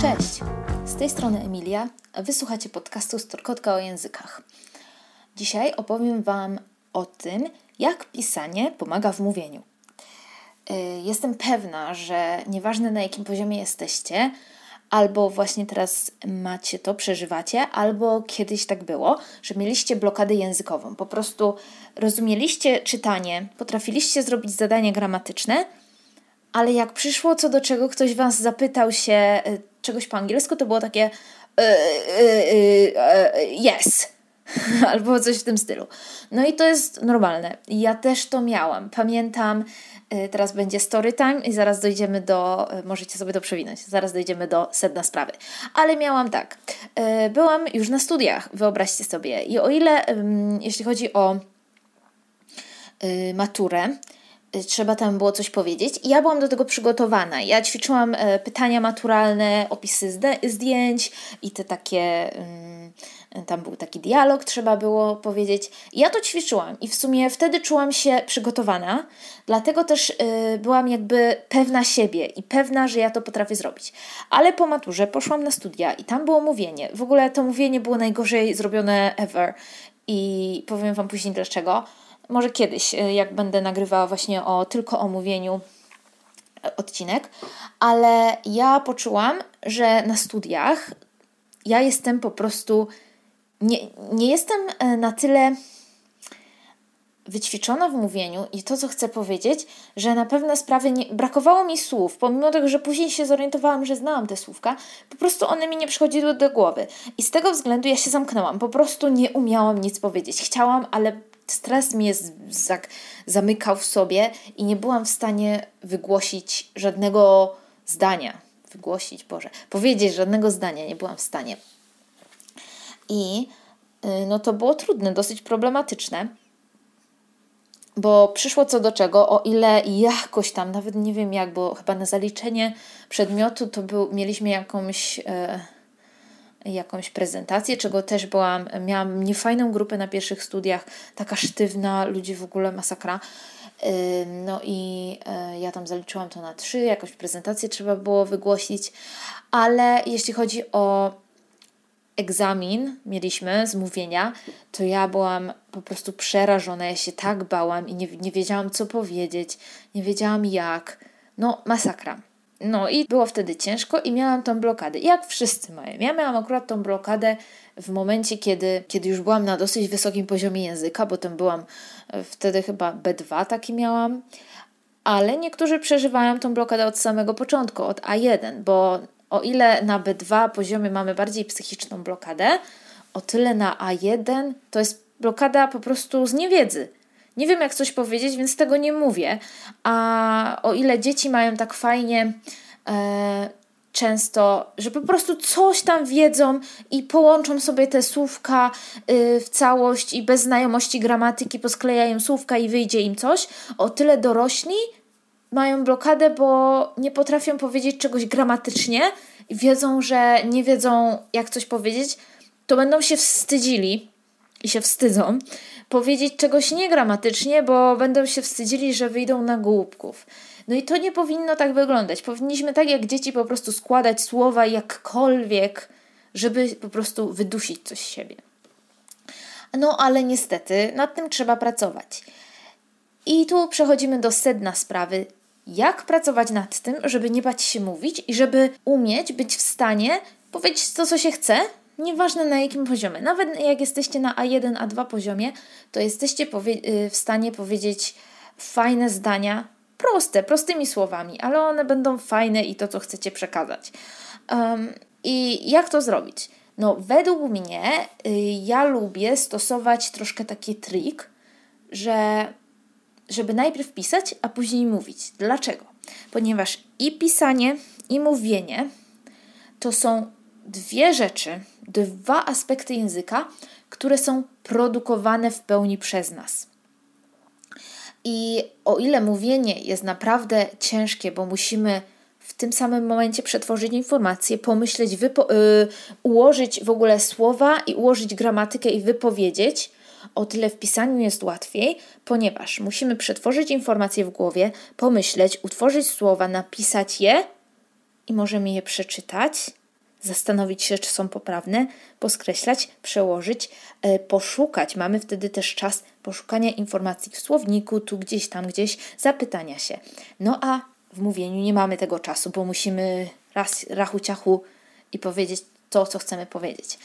Cześć, z tej strony Emilia, wysłuchacie podcastu Storkotka o językach. Dzisiaj opowiem Wam o tym, jak pisanie pomaga w mówieniu. Y, jestem pewna, że nieważne na jakim poziomie jesteście, albo właśnie teraz macie to, przeżywacie, albo kiedyś tak było, że mieliście blokadę językową. Po prostu rozumieliście czytanie, potrafiliście zrobić zadania gramatyczne, ale jak przyszło co do czego, ktoś was zapytał się y, czegoś po angielsku, to było takie y, y, yes. Albo coś w tym stylu. No i to jest normalne. Ja też to miałam. Pamiętam, teraz będzie story time i zaraz dojdziemy do, możecie sobie to przewinąć, zaraz dojdziemy do sedna sprawy. Ale miałam tak, byłam już na studiach, wyobraźcie sobie. I o ile, jeśli chodzi o maturę, Y, trzeba tam było coś powiedzieć. I ja byłam do tego przygotowana. Ja ćwiczyłam e, pytania maturalne, opisy zdjęć i te takie. tam był taki dialog, trzeba było powiedzieć. I ja to ćwiczyłam i w sumie wtedy czułam się przygotowana, dlatego też y, byłam jakby pewna siebie i pewna, że ja to potrafię zrobić. Ale po maturze poszłam na studia i tam było mówienie. W ogóle to mówienie było najgorzej zrobione ever. I powiem Wam później dlaczego może kiedyś, y, jak będę nagrywała właśnie o tylko o mówieniu e, odcinek, ale ja poczułam, że na studiach ja jestem po prostu nie, nie jestem e, na tyle wyćwiczona w mówieniu i to, co chcę powiedzieć, że na pewne sprawy nie, brakowało mi słów, pomimo tego, że później się zorientowałam, że znałam te słówka, po prostu one mi nie przychodziły do głowy. I z tego względu ja się zamknęłam, po prostu nie umiałam nic powiedzieć. Chciałam, ale stres mnie zamykał w sobie i nie byłam w stanie wygłosić żadnego zdania. Wygłosić, Boże, powiedzieć żadnego zdania nie byłam w stanie. I y, no to było trudne, dosyć problematyczne, bo przyszło co do czego, o ile jakoś tam, nawet nie wiem jak, bo chyba na zaliczenie przedmiotu to był, mieliśmy jakąś. E, jakąś prezentację, czego też byłam, miałam niefajną grupę na pierwszych studiach, taka sztywna, ludzi w ogóle masakra. No i e, ja tam zaliczyłam to na trzy, jakąś prezentację trzeba było wygłosić, ale jeśli chodzi o egzamin mieliśmy z mówienia, to ja byłam po prostu przerażona, ja się tak bałam i nie, nie wiedziałam co powiedzieć, nie wiedziałam jak. No, masakra. No i było wtedy ciężko i miałam tą blokadę. Jak wszyscy mają. Ja miałam akurat tą blokadę w momencie, kiedy, kiedy już byłam na dosyć wysokim poziomie języka, bo tam byłam e, wtedy chyba B2 taki miałam. Ale niektórzy przeżywają tą blokadę od samego początku, od A1, bo o ile na B2 poziomie mamy bardziej psychiczną blokadę, o tyle na A1 to jest blokada po prostu z niewiedzy. Nie wiem, jak coś powiedzieć, więc tego nie mówię. A o ile dzieci mają tak fajnie e, często, że po prostu coś tam wiedzą i połączą sobie te słówka y, w całość i bez znajomości gramatyki posklejają słówka i wyjdzie im coś, o tyle dorośli mają blokadę, bo nie potrafią powiedzieć czegoś gramatycznie i wiedzą, że nie wiedzą, jak coś powiedzieć, to będą się wstydzili i się wstydzą powiedzieć czegoś niegramatycznie, bo będą się wstydzili, że wyjdą na głupków. No i to nie powinno tak wyglądać. Powinniśmy tak jak dzieci po prostu składać słowa jakkolwiek, żeby po prostu wydusić coś z siebie. No ale niestety nad tym trzeba pracować. I tu przechodzimy do sedna sprawy. Jak pracować nad tym, żeby nie bać się mówić i żeby umieć być w stanie powiedzieć to, co się chce, Nieważne na jakim poziomie, nawet jak jesteście na A1, A2 poziomie, to jesteście y, w stanie powiedzieć fajne zdania, proste, prostymi słowami, ale one będą fajne i to, co chcecie przekazać. Um, I jak to zrobić? No, według mnie y, ja lubię stosować troszkę taki trik, że żeby najpierw pisać, a później mówić. Dlaczego? Ponieważ i pisanie, i mówienie to są dwie rzeczy, dwa aspekty języka, które są produkowane w pełni przez nas. I o ile mówienie jest naprawdę ciężkie, bo musimy w tym samym momencie przetworzyć informacje, pomyśleć, wypo- yy, ułożyć w ogóle słowa i ułożyć gramatykę i wypowiedzieć, o tyle w pisaniu jest łatwiej, ponieważ musimy przetworzyć informacje w głowie, pomyśleć, utworzyć słowa, napisać je i możemy je przeczytać zastanowić się, czy są poprawne, poskreślać, przełożyć, e, poszukać. Mamy wtedy też czas poszukania informacji w słowniku, tu gdzieś, tam gdzieś, zapytania się. No a w mówieniu nie mamy tego czasu, bo musimy raz rachu ciachu i powiedzieć to, co chcemy powiedzieć.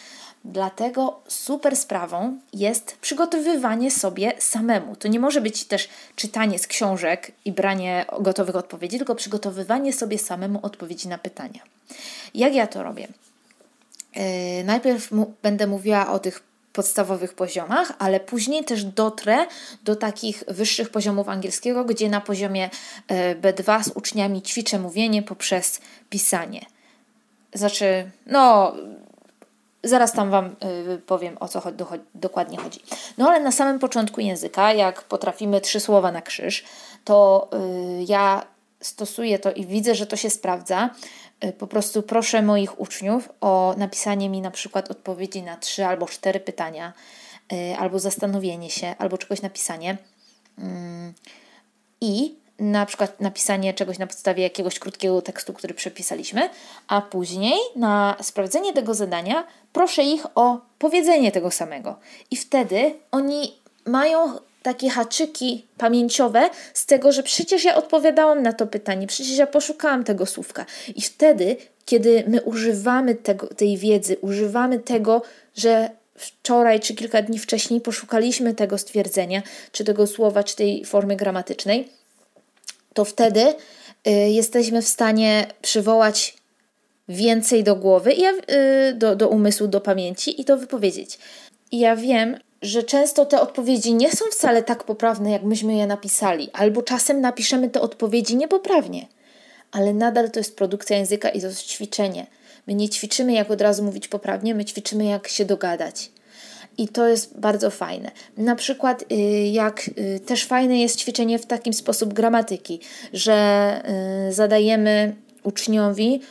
Dlatego super sprawą jest przygotowywanie sobie samemu. To nie może być też czytanie z książek i branie gotowych odpowiedzi, tylko przygotowywanie sobie samemu odpowiedzi na pytania. Jak ja to robię? Yy, najpierw będę mówiła o tych podstawowych poziomach, ale później też dotrę do takich wyższych poziomów angielskiego, gdzie na poziomie yy, B2 z uczniami ćwiczę mówienie poprzez pisanie. Znaczy, no, Zaraz tam Wam y, powiem, o co dokładnie chodzi. No ale na samym początku języka, jak potrafimy trzy słowa na krzyż, to y, ja stosuję to i widzę, że to się sprawdza. Y, po prostu proszę moich uczniów o napisanie mi na przykład odpowiedzi na trzy albo cztery pytania, albo zastanowienie się, albo czegoś napisanie. Mm, I na przykład napisanie czegoś na podstawie jakiegoś krótkiego tekstu, który przepisaliśmy, a później na sprawdzenie tego zadania proszę ich o powiedzenie tego samego. I wtedy oni mają takie haczyki pamięciowe z tego, że przecież ja odpowiadałam na to pytanie, przecież ja poszukałam tego słówka. I wtedy, kiedy my używamy tego, tej wiedzy, używamy tego, że wczoraj czy kilka dni wcześniej poszukaliśmy tego stwierdzenia, czy tego słowa, czy tej formy gramatycznej, to wtedy y, jesteśmy w stanie przywołać więcej do głowy, y, do, do umysłu, do pamięci i to wypowiedzieć. I ja wiem, że często te odpowiedzi nie są wcale tak poprawne, jak myśmy je napisali, albo czasem napiszemy te odpowiedzi niepoprawnie, ale nadal to jest produkcja języka i to jest ćwiczenie. My nie ćwiczymy, jak od razu mówić poprawnie, my ćwiczymy, jak się dogadać. I to jest bardzo fajne. Na przykład, y, jak y, też fajne jest ćwiczenie w taki sposób gramatyki, że y, zadajemy uczniowi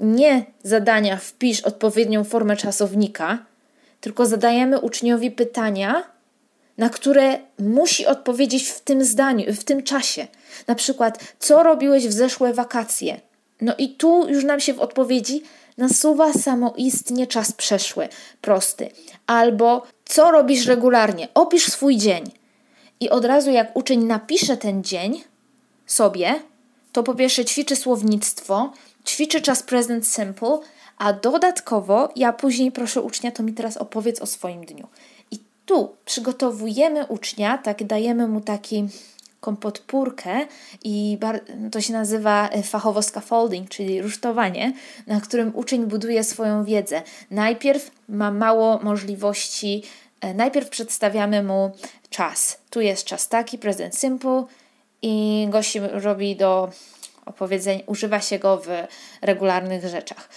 nie zadania wpisz odpowiednią formę czasownika, tylko zadajemy uczniowi pytania, na które musi odpowiedzieć w tym zdaniu, w tym czasie. Na przykład, co robiłeś w zeszłe wakacje? No i tu już nam się w odpowiedzi nasuwa samoistnie czas przeszły, prosty. Albo co robisz regularnie? Opisz swój dzień. I od razu jak uczeń napisze ten dzień sobie, to po pierwsze ćwiczy słownictwo, ćwiczy czas present simple, a dodatkowo ja później proszę ucznia, to mi teraz opowiedz o swoim dniu. I tu przygotowujemy ucznia, tak dajemy mu taki podpórkę i to się nazywa e, fachowo scaffolding, czyli rusztowanie, na którym uczeń buduje swoją wiedzę. Najpierw ma mało możliwości, e, najpierw przedstawiamy mu czas. Tu jest czas taki, present simple i gości robi do opowiedzeń, używa się go w regularnych rzeczach.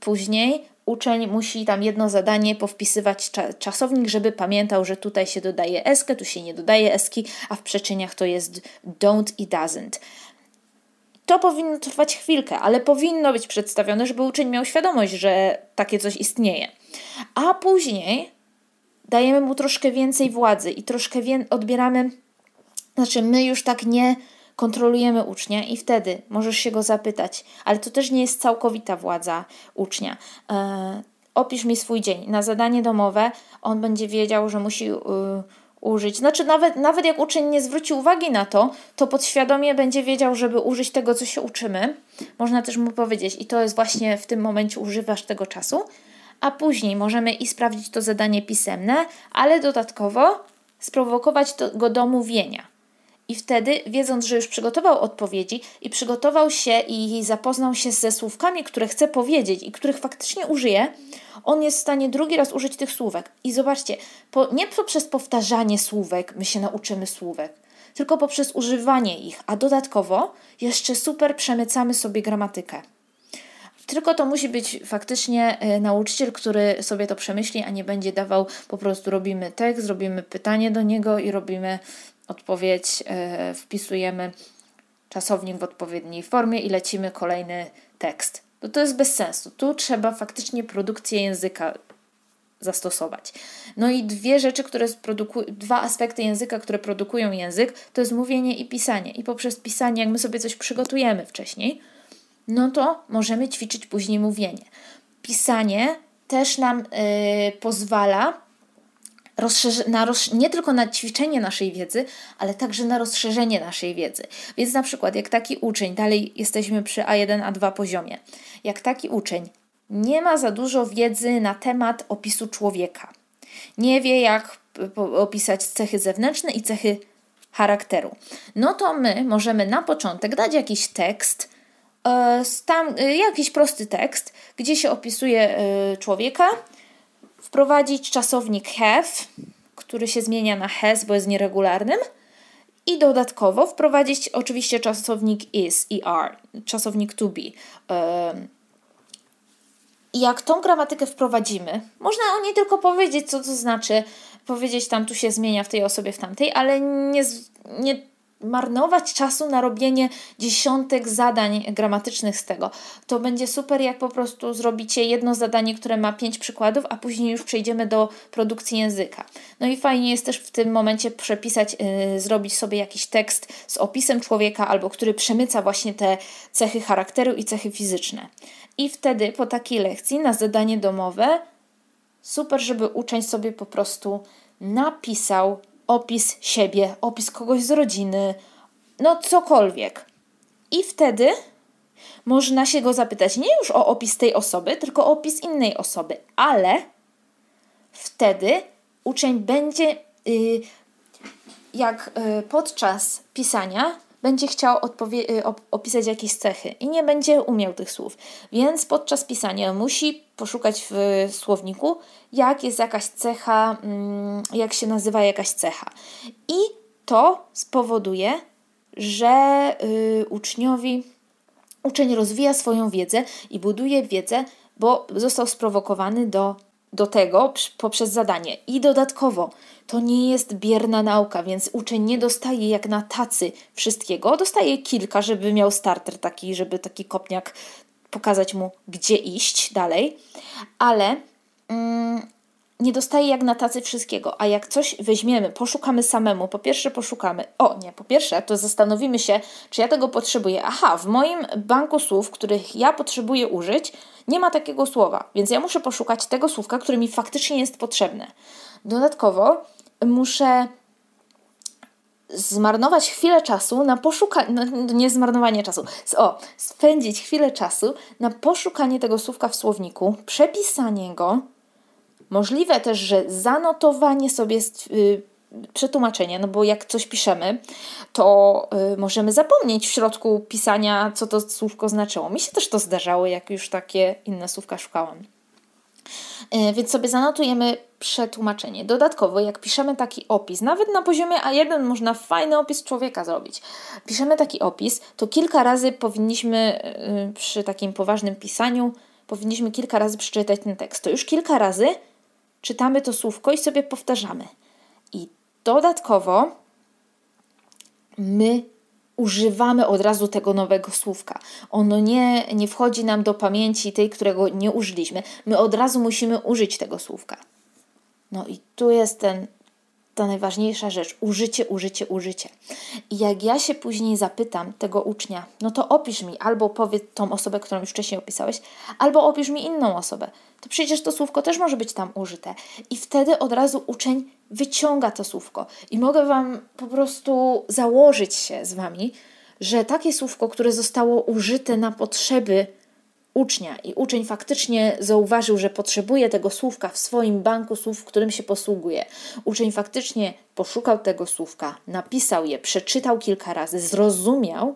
Później uczeń musi tam jedno zadanie powpisywać czasownik, żeby pamiętał, że tutaj się dodaje eskę, tu się nie dodaje eski, a w przeczeniach to jest don't i doesn't. To powinno trwać chwilkę, ale powinno być przedstawione, żeby uczeń miał świadomość, że takie coś istnieje. A później dajemy mu troszkę więcej władzy i troszkę odbieramy, znaczy my już tak nie kontrolujemy ucznia i wtedy możesz się go zapytać, ale to też nie jest całkowita władza ucznia. E, opisz mi swój dzień. Na zadanie domowe on będzie wiedział, że musi y, użyć. Znaczy, nawet, nawet jak uczeń nie zwróci uwagi na to, to podświadomie będzie wiedział, żeby użyć tego, co się uczymy. Można też mu powiedzieć, i to jest właśnie w tym momencie używasz tego czasu, a później możemy i sprawdzić to zadanie pisemne, ale dodatkowo sprowokować to, go do mówienia. I wtedy, wiedząc, że już przygotował odpowiedzi i przygotował się i zapoznał się ze słówkami, które chce powiedzieć i których faktycznie użyje, on jest w stanie drugi raz użyć tych słówek. I zobaczcie, po, nie poprzez powtarzanie słówek my się nauczymy słówek, tylko poprzez używanie ich, a dodatkowo jeszcze super przemycamy sobie gramatykę. Tylko to musi być faktycznie y, nauczyciel, który sobie to przemyśli, a nie będzie dawał po prostu robimy tekst, robimy pytanie do niego i robimy odpowiedź, e, wpisujemy czasownik w odpowiedniej formie i lecimy kolejny tekst. No to jest bez sensu. Tu trzeba faktycznie produkcję języka zastosować. No i dwie rzeczy, które produkują, dwa aspekty języka, które produkują język, to jest mówienie i pisanie. I poprzez pisanie, jak my sobie coś przygotujemy wcześniej, no to możemy ćwiczyć później mówienie. pisanie też nam y, pozwala na nie tylko na ćwiczenie naszej wiedzy, ale także na rozszerzenie naszej wiedzy. Więc na przykład, jak taki uczeń, dalej jesteśmy przy A1, A2 poziomie, jak taki uczeń nie ma za dużo wiedzy na temat opisu człowieka, nie wie, jak opisać cechy zewnętrzne i cechy charakteru, no to my możemy na początek dać jakiś tekst, e, tam, e, jakiś prosty tekst, gdzie się opisuje e, człowieka, wprowadzić czasownik have, który się zmienia na has, bo jest nieregularnym, i dodatkowo wprowadzić oczywiście czasownik is, er, czasownik to be. Jak tą gramatykę wprowadzimy, można o niej tylko powiedzieć, co to znaczy, powiedzieć tam tu się zmienia w tej osobie, w tamtej, ale nie, nie marnować czasu na robienie dziesiątek zadań gramatycznych z tego. To będzie super, jak po prostu zrobicie jedno zadanie, które ma pięć przykładów, a później już przejdziemy do produkcji języka. No i fajnie jest też w tym momencie przepisać, yy, zrobić sobie jakiś tekst z opisem człowieka, albo który przemyca właśnie te cechy charakteru i cechy fizyczne. I wtedy po takiej lekcji na zadanie domowe super, żeby uczeń sobie po prostu napisał opis siebie, opis kogoś z rodziny, no cokolwiek. I wtedy można się go zapytać nie już o opis tej osoby, tylko o opis innej osoby, ale wtedy uczeń będzie, yy, jak yy, podczas pisania, będzie chciał y, opisać jakieś cechy i nie będzie umiał tych słów. Więc podczas pisania musi poszukać w słowniku, jak jest jakaś cecha, mm, jak się nazywa jakaś cecha. I to spowoduje, że y, uczniowi, uczeń rozwija swoją wiedzę i buduje wiedzę, bo został sprowokowany do do tego poprzez zadanie. I dodatkowo, to nie jest bierna nauka, więc uczeń nie dostaje jak na tacy wszystkiego. Dostaje kilka, żeby miał starter taki, żeby taki kopniak pokazać mu, gdzie iść dalej, ale mm, nie dostaje jak na tacy wszystkiego, a jak coś weźmiemy, poszukamy samemu, po pierwsze poszukamy, o nie, po pierwsze to zastanowimy się, czy ja tego potrzebuję. Aha, w moim banku słów, których ja potrzebuję użyć, nie ma takiego słowa, więc ja muszę poszukać tego słówka, które mi faktycznie jest potrzebne. Dodatkowo muszę zmarnować chwilę czasu na poszukanie, no, nie zmarnowanie czasu, o, spędzić chwilę czasu na poszukanie tego słówka w słowniku, przepisanie go, możliwe też, że zanotowanie sobie y, przetłumaczenie, no bo jak coś piszemy, to y, możemy zapomnieć w środku pisania, co to słówko znaczyło. Mi się też to zdarzało, jak już takie inne słówka szukałam. Y, więc sobie zanotujemy przetłumaczenie. Dodatkowo, jak piszemy taki opis, nawet na poziomie A1 można fajny opis człowieka zrobić. Piszemy taki opis, to kilka razy powinniśmy przy takim poważnym pisaniu, powinniśmy kilka razy przeczytać ten tekst. To już kilka razy czytamy to słówko i sobie powtarzamy. I Dodatkowo my używamy od razu tego nowego słówka. Ono nie, nie wchodzi nam do pamięci tej, którego nie użyliśmy. My od razu musimy użyć tego słówka. No i tu jest ten ta najważniejsza rzecz użycie, użycie, użycie. I jak ja się później zapytam tego ucznia, no to opisz mi albo powiedz tą osobę, którą już wcześniej opisałeś, albo opisz mi inną osobę. To przecież to słówko też może być tam użyte. I wtedy od razu uczeń wyciąga to słówko. I mogę Wam po prostu założyć się z Wami, że takie słówko, które zostało użyte na potrzeby ucznia i uczeń faktycznie zauważył, że potrzebuje tego słówka w swoim banku słów, którym się posługuje. Uczeń faktycznie poszukał tego słówka, napisał je, przeczytał kilka razy, zrozumiał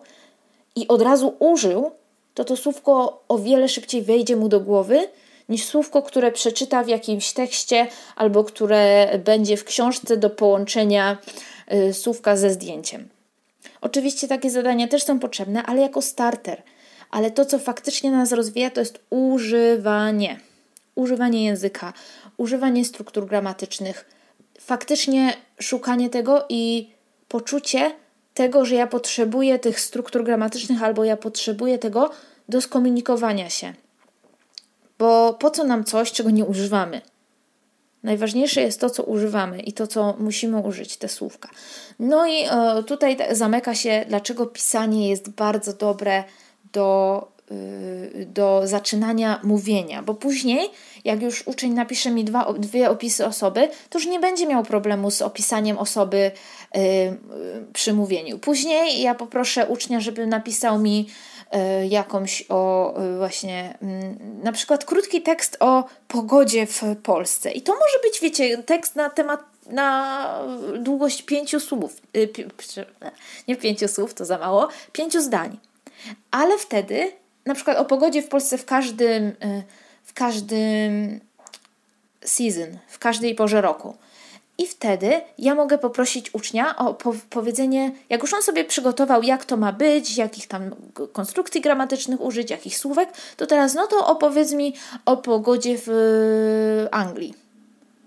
i od razu użył, to to słówko o wiele szybciej wejdzie mu do głowy niż słówko, które przeczyta w jakimś tekście albo które będzie w książce do połączenia y, słówka ze zdjęciem. Oczywiście takie zadania też są potrzebne, ale jako starter – ale to, co faktycznie nas rozwija, to jest używanie. Używanie języka, używanie struktur gramatycznych, faktycznie szukanie tego i poczucie tego, że ja potrzebuję tych struktur gramatycznych albo ja potrzebuję tego do skomunikowania się. Bo po co nam coś, czego nie używamy? Najważniejsze jest to, co używamy i to, co musimy użyć, te słówka. No i e, tutaj zamyka się, dlaczego pisanie jest bardzo dobre do y, do zaczynania mówienia, bo później, jak już uczeń napisze mi dwa, dwie opisy osoby, to już nie będzie miał problemu z opisaniem osoby y, przy mówieniu. Później ja poproszę ucznia, żeby napisał mi jakąś o właśnie mm, na przykład krótki tekst o pogodzie w Polsce. I to może być, wiecie, tekst na temat na długość pięciu słów. Nie pięciu słów, to za mało, pięciu zdań ale wtedy, na przykład o pogodzie w Polsce w każdym, y, w każdym season, w każdej porze roku. I wtedy ja mogę poprosić ucznia o po powiedzenie, jak już on sobie przygotował, jak to ma być, jakich tam konstrukcji gramatycznych użyć, jakich słówek, to teraz no to opowiedz mi o pogodzie w Anglii.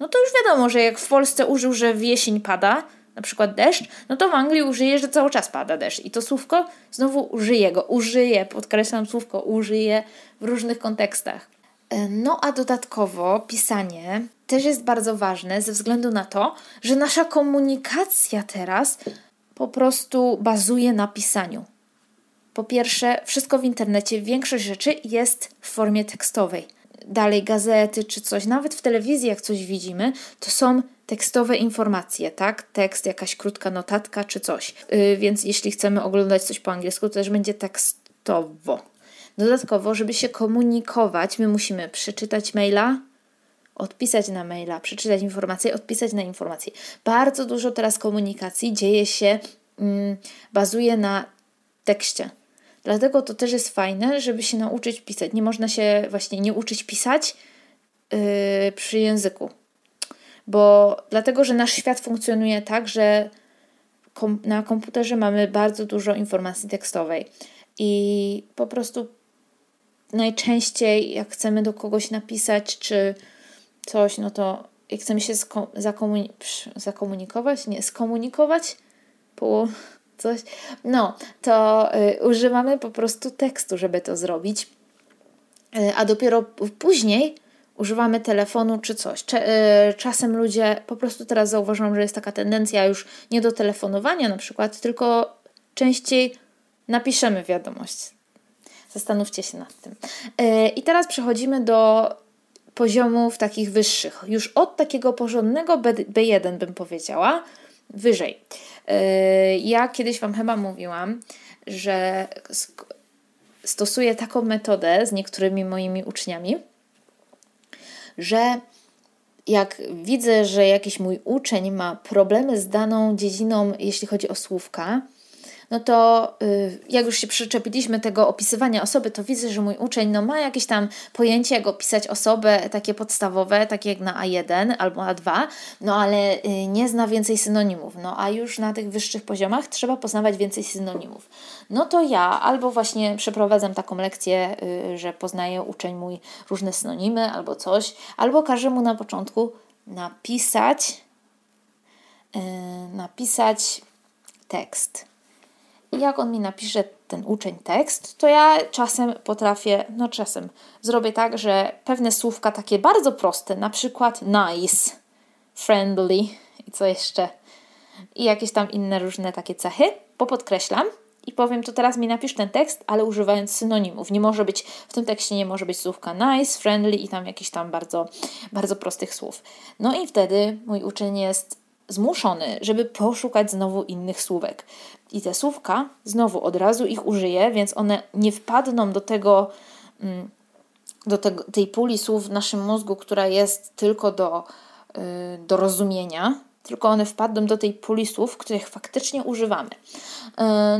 No to już wiadomo, że jak w Polsce użył, że w jesień pada, na przykład deszcz, no to w Anglii użyje, że cały czas pada deszcz. I to słówko znowu użyje go, użyje, podkreślam słówko, użyje w różnych kontekstach. E, no a dodatkowo pisanie też jest bardzo ważne ze względu na to, że nasza komunikacja teraz po prostu bazuje na pisaniu. Po pierwsze, wszystko w internecie, większość rzeczy jest w formie tekstowej. Dalej gazety czy coś, nawet w telewizji, jak coś widzimy, to są tekstowe informacje, tak? Tekst, jakaś krótka notatka czy coś. Yy, więc jeśli chcemy oglądać coś po angielsku, to też będzie tekstowo. Dodatkowo, żeby się komunikować, my musimy przeczytać maila, odpisać na maila, przeczytać informacje, odpisać na informacje. Bardzo dużo teraz komunikacji dzieje się, mm, bazuje na tekście. Dlatego to też jest fajne, żeby się nauczyć pisać. Nie można się właśnie nie uczyć pisać yy, przy języku bo dlatego, że nasz świat funkcjonuje tak, że kom na komputerze mamy bardzo dużo informacji tekstowej. I po prostu najczęściej jak chcemy do kogoś napisać czy coś, no to jak chcemy się zakomuni zakomunikować, nie, skomunikować, po coś, no, to y, używamy po prostu tekstu, żeby to zrobić. Y, a dopiero później używamy telefonu czy coś. E, czasem ludzie, po prostu teraz zauważyłam, że jest taka tendencja już nie do telefonowania na przykład, tylko częściej napiszemy wiadomość. Zastanówcie się nad tym. E, I teraz przechodzimy do poziomów takich wyższych. Już od takiego porządnego B1 bym powiedziała, wyżej. E, ja kiedyś Wam chyba mówiłam, że stosuję taką metodę z niektórymi moimi uczniami, że jak widzę, że jakiś mój uczeń ma problemy z daną dziedziną, jeśli chodzi o słówka, no to y, jak już się przyczepiliśmy tego opisywania osoby, to widzę, że mój uczeń no, ma jakieś tam pojęcie, jak opisać osobę takie podstawowe, takie jak na A1 albo A2, no ale y, nie zna więcej synonimów. No a już na tych wyższych poziomach trzeba poznawać więcej synonimów. No to ja albo właśnie przeprowadzam taką lekcję, y, że poznaje uczeń mój różne synonimy albo coś, albo każę mu na początku napisać napisać tekst jak on mi napisze ten uczeń tekst, to ja czasem potrafię, no czasem zrobię tak, że pewne słówka takie bardzo proste, na przykład nice, friendly i co jeszcze, i jakieś tam inne różne takie cechy, popodkreślam i powiem, to teraz mi napisz ten tekst, ale używając synonimów. Nie może być, w tym tekście nie może być słówka nice, friendly i tam jakichś tam bardzo, bardzo prostych słów. No i wtedy mój uczeń jest zmuszony, żeby poszukać znowu innych słówek. I te słówka znowu od razu ich użyję, więc one nie wpadną do tego, mm, do tej puli słów w naszym mózgu, która jest tylko do, y, do rozumienia, tylko one wpadną do tej puli słów, których faktycznie używamy. Y,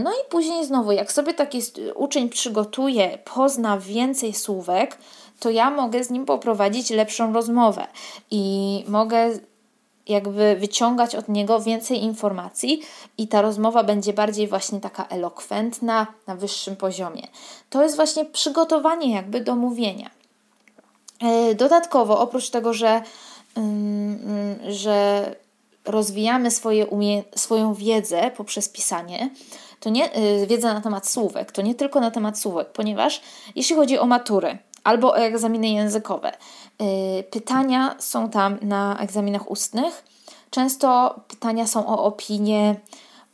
no i później znowu, jak sobie taki uczeń przygotuje, pozna więcej słówek, to ja mogę z nim poprowadzić lepszą rozmowę i mogę jakby wyciągać od niego więcej informacji i ta rozmowa będzie bardziej właśnie taka elokwentna, na wyższym poziomie. To jest właśnie przygotowanie jakby do mówienia. E, dodatkowo, oprócz tego, że, że rozwijamy swoje umie- swoją wiedzę poprzez pisanie, to nie y, wiedza na temat słówek, to nie tylko na temat słówek, ponieważ jeśli chodzi o matury albo o egzaminy językowe, pytania są tam na egzaminach ustnych. Często pytania są o opinię,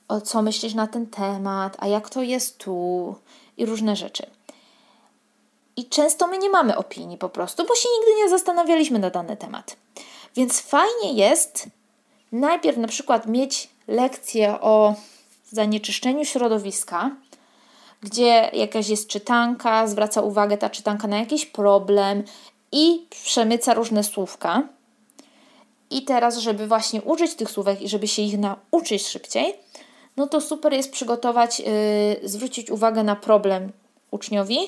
o co myślisz na ten temat, a jak to jest tu i różne rzeczy. I często my nie mamy opinii po prostu, bo się nigdy nie zastanawialiśmy na dany temat. Więc fajnie jest najpierw na przykład mieć lekcję o zanieczyszczeniu środowiska, gdzie jakaś jest czytanka, zwraca uwagę ta czytanka na jakiś problem i przemyca różne słówka. I teraz, żeby właśnie użyć tych słówek i żeby się ich nauczyć szybciej, no to super jest przygotować, yy, zwrócić uwagę na problem uczniowi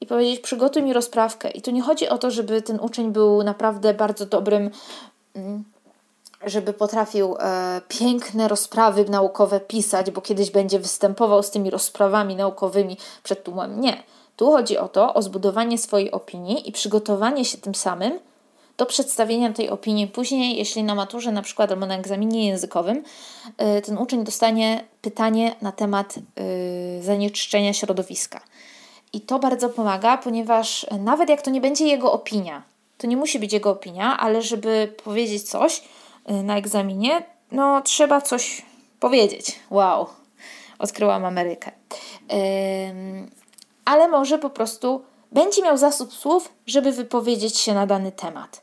i powiedzieć: Przygotuj mi rozprawkę. I tu nie chodzi o to, żeby ten uczeń był naprawdę bardzo dobrym. Yy, żeby potrafił e, piękne rozprawy naukowe pisać, bo kiedyś będzie występował z tymi rozprawami naukowymi przed tłumem. Nie. Tu chodzi o to, o zbudowanie swojej opinii i przygotowanie się tym samym do przedstawienia tej opinii później, jeśli na maturze na przykład albo na egzaminie językowym e, ten uczeń dostanie pytanie na temat e, zanieczyszczenia środowiska. I to bardzo pomaga, ponieważ nawet jak to nie będzie jego opinia, to nie musi być jego opinia, ale żeby powiedzieć coś, Y, na egzaminie, no trzeba coś powiedzieć. Wow, odkryłam Amerykę. Ale może po prostu będzie miał zasób słów, żeby wypowiedzieć się na dany temat.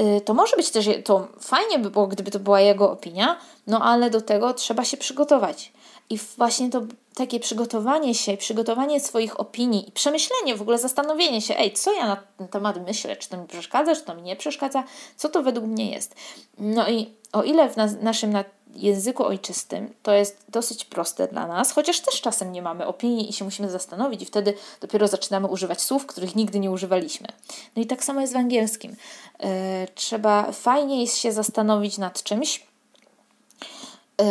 Y, to może być też, to fajnie by było, gdyby to była jego opinia, no ale do tego trzeba się przygotować. I właśnie to takie przygotowanie się, przygotowanie swoich opinii i przemyślenie, w ogóle zastanowienie się, ej, co ja na ten temat myślę, czy to mi przeszkadza, czy to mi nie przeszkadza, co to według mnie jest. No i o ile w nas, naszym na języku ojczystym to jest dosyć proste dla nas, chociaż też czasem nie mamy opinii i się musimy zastanowić, i wtedy dopiero zaczynamy używać słów, których nigdy nie używaliśmy. No i tak samo jest w angielskim. Yy, trzeba fajnie jest się zastanowić nad czymś. Yy,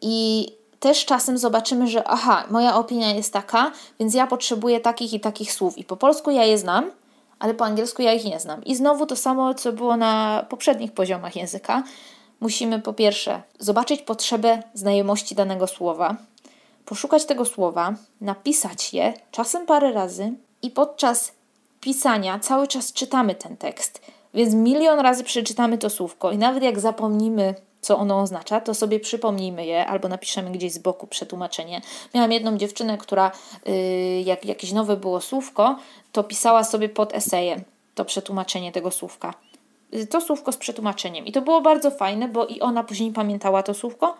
I też czasem zobaczymy, że aha, moja opinia jest taka, więc ja potrzebuję takich i takich słów. I po polsku ja je znam, ale po angielsku ja ich nie znam. I znowu to samo, co było na poprzednich poziomach języka. Musimy po pierwsze zobaczyć potrzebę znajomości danego słowa, poszukać tego słowa, napisać je, czasem parę razy, i podczas pisania cały czas czytamy ten tekst. Więc milion razy przeczytamy to słówko, i nawet jak zapomnimy co ono oznacza, to sobie przypomnijmy je albo napiszemy gdzieś z boku przetłumaczenie. Miałam jedną dziewczynę, która yy, jak jakieś nowe było słówko, to pisała sobie pod esejem to przetłumaczenie tego słówka. To słówko z przetłumaczeniem. I to było bardzo fajne, bo i ona później pamiętała to słówko,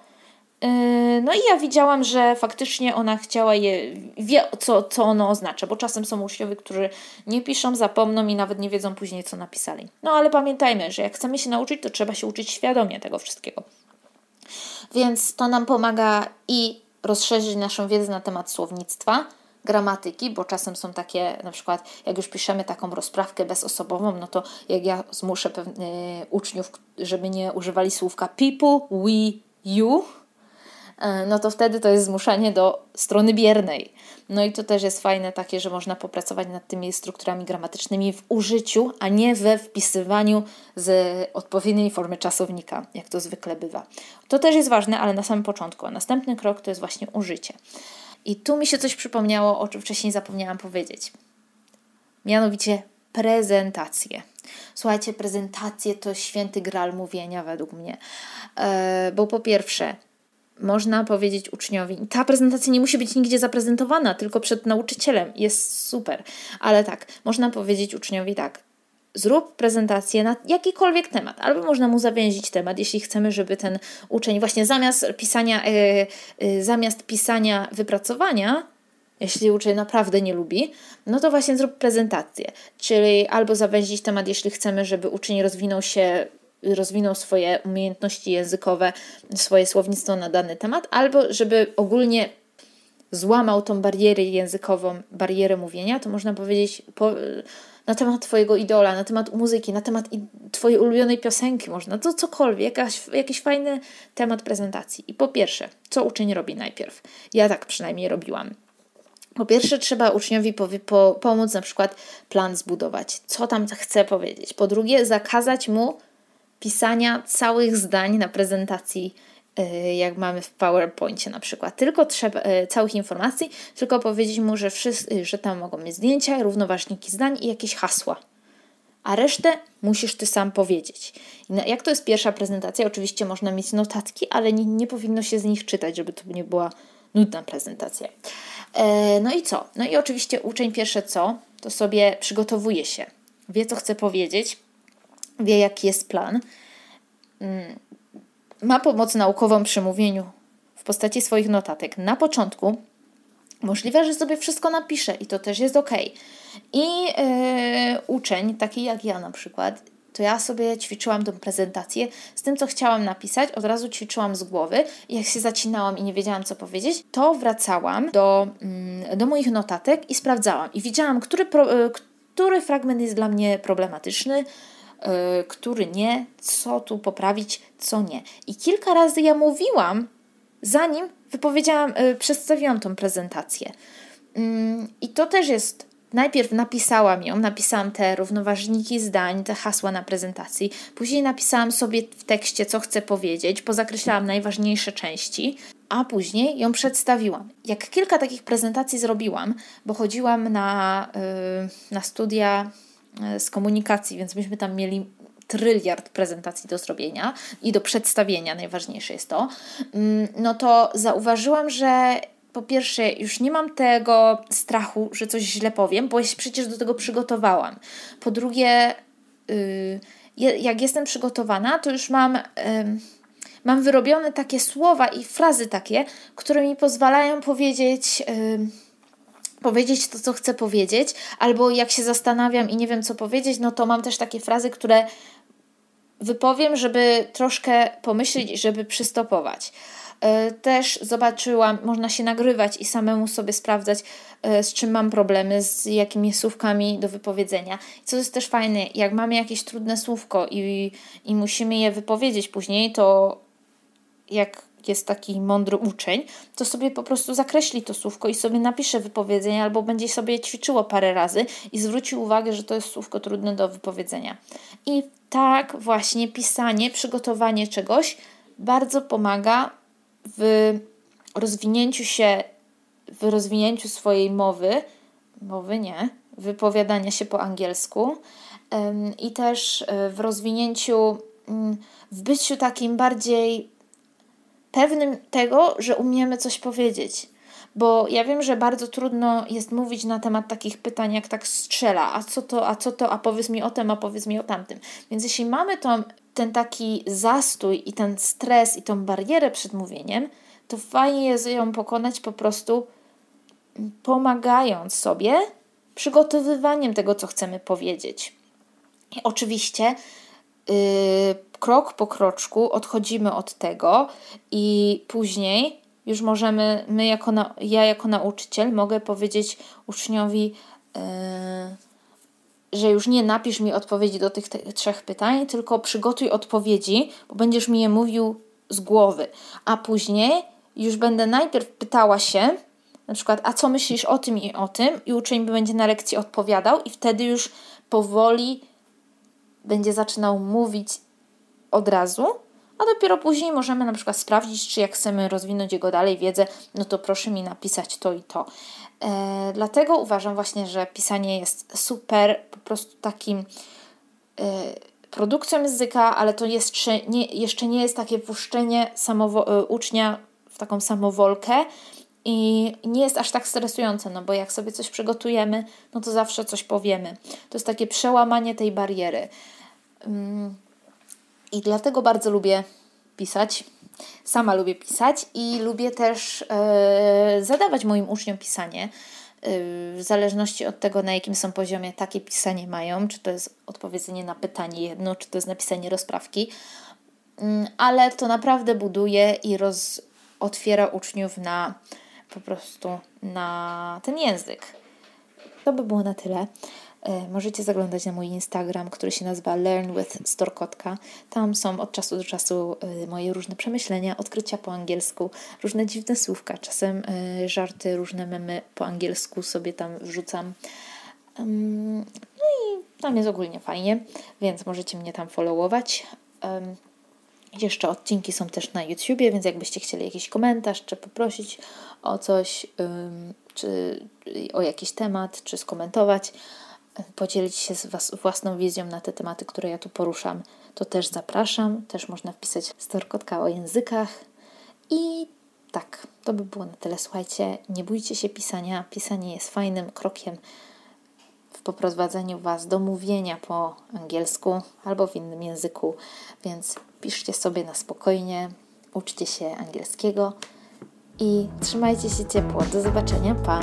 Yy, no i ja widziałam, że faktycznie ona chciała je, wie co, co ono oznacza, bo czasem są uczniowie, którzy nie piszą, zapomną i nawet nie wiedzą później, co napisali. No ale pamiętajmy, że jak chcemy się nauczyć, to trzeba się uczyć świadomie tego wszystkiego. Więc to nam pomaga i rozszerzyć naszą wiedzę na temat słownictwa, gramatyki, bo czasem są takie, na przykład jak już piszemy taką rozprawkę bezosobową, no to jak ja zmuszę pewnych uczniów, żeby nie używali słówka people, we, you, E, no to wtedy to jest zmuszanie do strony biernej. No i to też jest fajne takie, że można popracować nad tymi strukturami gramatycznymi w użyciu, a nie we wpisywaniu z odpowiedniej formy czasownika, jak to zwykle bywa. To też jest ważne, ale na samym początku. A następny krok to jest właśnie użycie. I tu mi się coś przypomniało, o czym wcześniej zapomniałam powiedzieć. Mianowicie prezentacje. Słuchajcie, prezentacje to święty gral mówienia według mnie. E, bo po pierwsze, można powiedzieć uczniowi, ta prezentacja nie musi być nigdzie zaprezentowana, tylko przed nauczycielem. Jest super. Ale tak, można powiedzieć uczniowi tak, zrób prezentację na jakikolwiek temat, albo można mu zawęzić temat, jeśli chcemy, żeby ten uczeń właśnie zamiast pisania, yy, yy, zamiast pisania wypracowania, jeśli uczeń naprawdę nie lubi, no to właśnie zrób prezentację. Czyli albo zawęzić temat, jeśli chcemy, żeby uczeń rozwinął się rozwinął swoje umiejętności językowe, swoje słownictwo na dany temat, albo żeby ogólnie złamał tą barierę językową, barierę mówienia, to można powiedzieć po, na temat Twojego idola, na temat muzyki, na temat Twojej ulubionej piosenki, można to cokolwiek, jakaś, jakiś fajny temat prezentacji. I po pierwsze, co uczeń robi najpierw? Ja tak przynajmniej robiłam. Po pierwsze, trzeba uczniowi powie, po, pomóc na przykład plan zbudować, co tam chce powiedzieć. Po drugie, zakazać mu pisania całych zdań na prezentacji, jak mamy w PowerPoincie na przykład. Tylko trzeba y, całych informacji, tylko powiedzieć mu, że, wszyscy, że tam mogą mieć zdjęcia, równoważniki zdań i jakieś hasła. A resztę musisz ty sam powiedzieć. Jak to jest pierwsza prezentacja, oczywiście można mieć notatki, ale nie, nie powinno się z nich czytać, żeby to nie była nudna prezentacja. E, no i co? No i oczywiście uczeń pierwsze co, to sobie przygotowuje się, wie co chce powiedzieć, wie jaki jest plan, mm, ma pomoc naukową przy mówieniu w postaci swoich notatek na początku. Możliwe, że sobie wszystko napisze i to też jest ok. I yy, uczeń, taki jak ja na przykład, to ja sobie ćwiczyłam tę prezentację z tym, co chciałam napisać, od razu ćwiczyłam z głowy jak się zacinałam i nie wiedziałam, co powiedzieć, to wracałam do, mm, do moich notatek i sprawdzałam. I widziałam, który, pro, e, który fragment jest dla mnie problematyczny, który nie, co tu poprawić, co nie. I kilka razy ja mówiłam, zanim wypowiedziałam, yy, przedstawiłam tą prezentację. Yy, I to też jest Najpierw napisałam ją, napisałam te równoważniki zdań, te hasła na prezentacji. Później napisałam sobie w tekście, co chcę powiedzieć, pozakreślałam najważniejsze części, a później ją przedstawiłam. Jak kilka takich prezentacji zrobiłam, bo chodziłam na, yy, na studia z komunikacji, więc myśmy tam mieli tryliard prezentacji do zrobienia i do przedstawienia, najważniejsze jest to, mm, no to zauważyłam, że po pierwsze, już nie mam tego strachu, że coś źle powiem, bo ja się przecież do tego przygotowałam. Po drugie, yy, jak jestem przygotowana, to już mam, mam wyrobione takie słowa i frazy takie, które mi pozwalają powiedzieć. Powiedzieć to, co chcę powiedzieć, albo jak się zastanawiam i nie wiem, co powiedzieć, no to mam też takie frazy, które wypowiem, żeby troszkę pomyśleć, żeby przystopować. E, też zobaczyłam, można się nagrywać i samemu sobie sprawdzać, e, z czym mam problemy, z jakimi słówkami do wypowiedzenia. Co jest też fajne, jak mamy jakieś trudne słówko i, i musimy je wypowiedzieć później, to jak jest taki mądry uczeń, to sobie po prostu zakreśli to słówko i sobie napisze wypowiedzenie, albo będzie sobie ćwiczyło parę razy i zwróci uwagę, że to jest słówko trudne do wypowiedzenia. I tak właśnie pisanie, przygotowanie czegoś bardzo pomaga w rozwinięciu się, w rozwinięciu swojej mowy, mowy nie, wypowiadania się po angielsku i też e, w rozwinięciu, mm, w byciu takim bardziej pewnym tego, że umiemy coś powiedzieć. Bo ja wiem, że bardzo trudno jest mówić na temat takich pytań, jak tak strzela, a co to, a co to, a powiedz mi o tym, a powiedz mi o tamtym. Więc jeśli mamy ten taki zastój i ten stres i tą barierę przed mówieniem, to fajnie jest ją pokonać po prostu pomagając sobie, przygotowywaniem tego, co chcemy powiedzieć. I oczywiście krok po kroczku odchodzimy od tego i później już możemy, my jako na, ja jako nauczyciel mogę powiedzieć uczniowi, yy, że już nie napisz mi odpowiedzi do tych trzech pytań, tylko przygotuj odpowiedzi, bo będziesz mi je mówił z głowy. A później już będę najpierw pytała się, na przykład, a co myślisz o tym i o tym, i uczeń będzie na lekcji odpowiadał, i wtedy już powoli będzie zaczynał mówić od razu, a dopiero później możemy na przykład sprawdzić, czy jak chcemy rozwinąć jego dalej wiedzę, no to proszę mi napisać to i to. E, dlatego uważam właśnie, że pisanie jest super, po prostu takim e, produkcją języka, ale to jeszcze nie, jeszcze nie jest takie wpuszczenie samowo- e, ucznia w taką samowolkę i nie jest aż tak stresujące, no bo jak sobie coś przygotujemy, no to zawsze coś powiemy. To jest takie przełamanie tej bariery. Mm, I dlatego bardzo lubię pisać. Sama lubię pisać i lubię też e, zadawać moim uczniom pisanie. E, w zależności od tego, na jakim są poziomie, takie pisanie mają, czy to jest odpowiedzenie na pytanie jedno, czy to jest napisanie rozprawki, mm, ale to naprawdę buduje i roz, otwiera uczniów na po prostu na ten język. To by było na tyle. E, możecie zaglądać na mój Instagram, który się nazywa Learn with Storkotka. Tam są od czasu do czasu e, moje różne przemyślenia, odkrycia po angielsku, różne dziwne słówka, czasem e, żarty, różne memy po angielsku sobie tam wrzucam. No i tam jest ogólnie fajnie, więc możecie mnie tam followować. Jeszcze odcinki są też na YouTubie, więc jakbyście chcieli jakiś komentarz, czy poprosić o coś, czy o jakiś temat, czy skomentować, podzielić się z was własną wizją na te tematy, które ja tu poruszam, to też zapraszam. Też można wpisać storkotka o językach. I tak, to by było na tyle. Słuchajcie, nie bójcie się pisania. Pisanie jest fajnym krokiem w poprowadzeniu Was do mówienia po angielsku albo w innym języku, więc piszcie sobie na spokojnie, uczcie się angielskiego i trzymajcie się ciepło. Do zobaczenia, pa!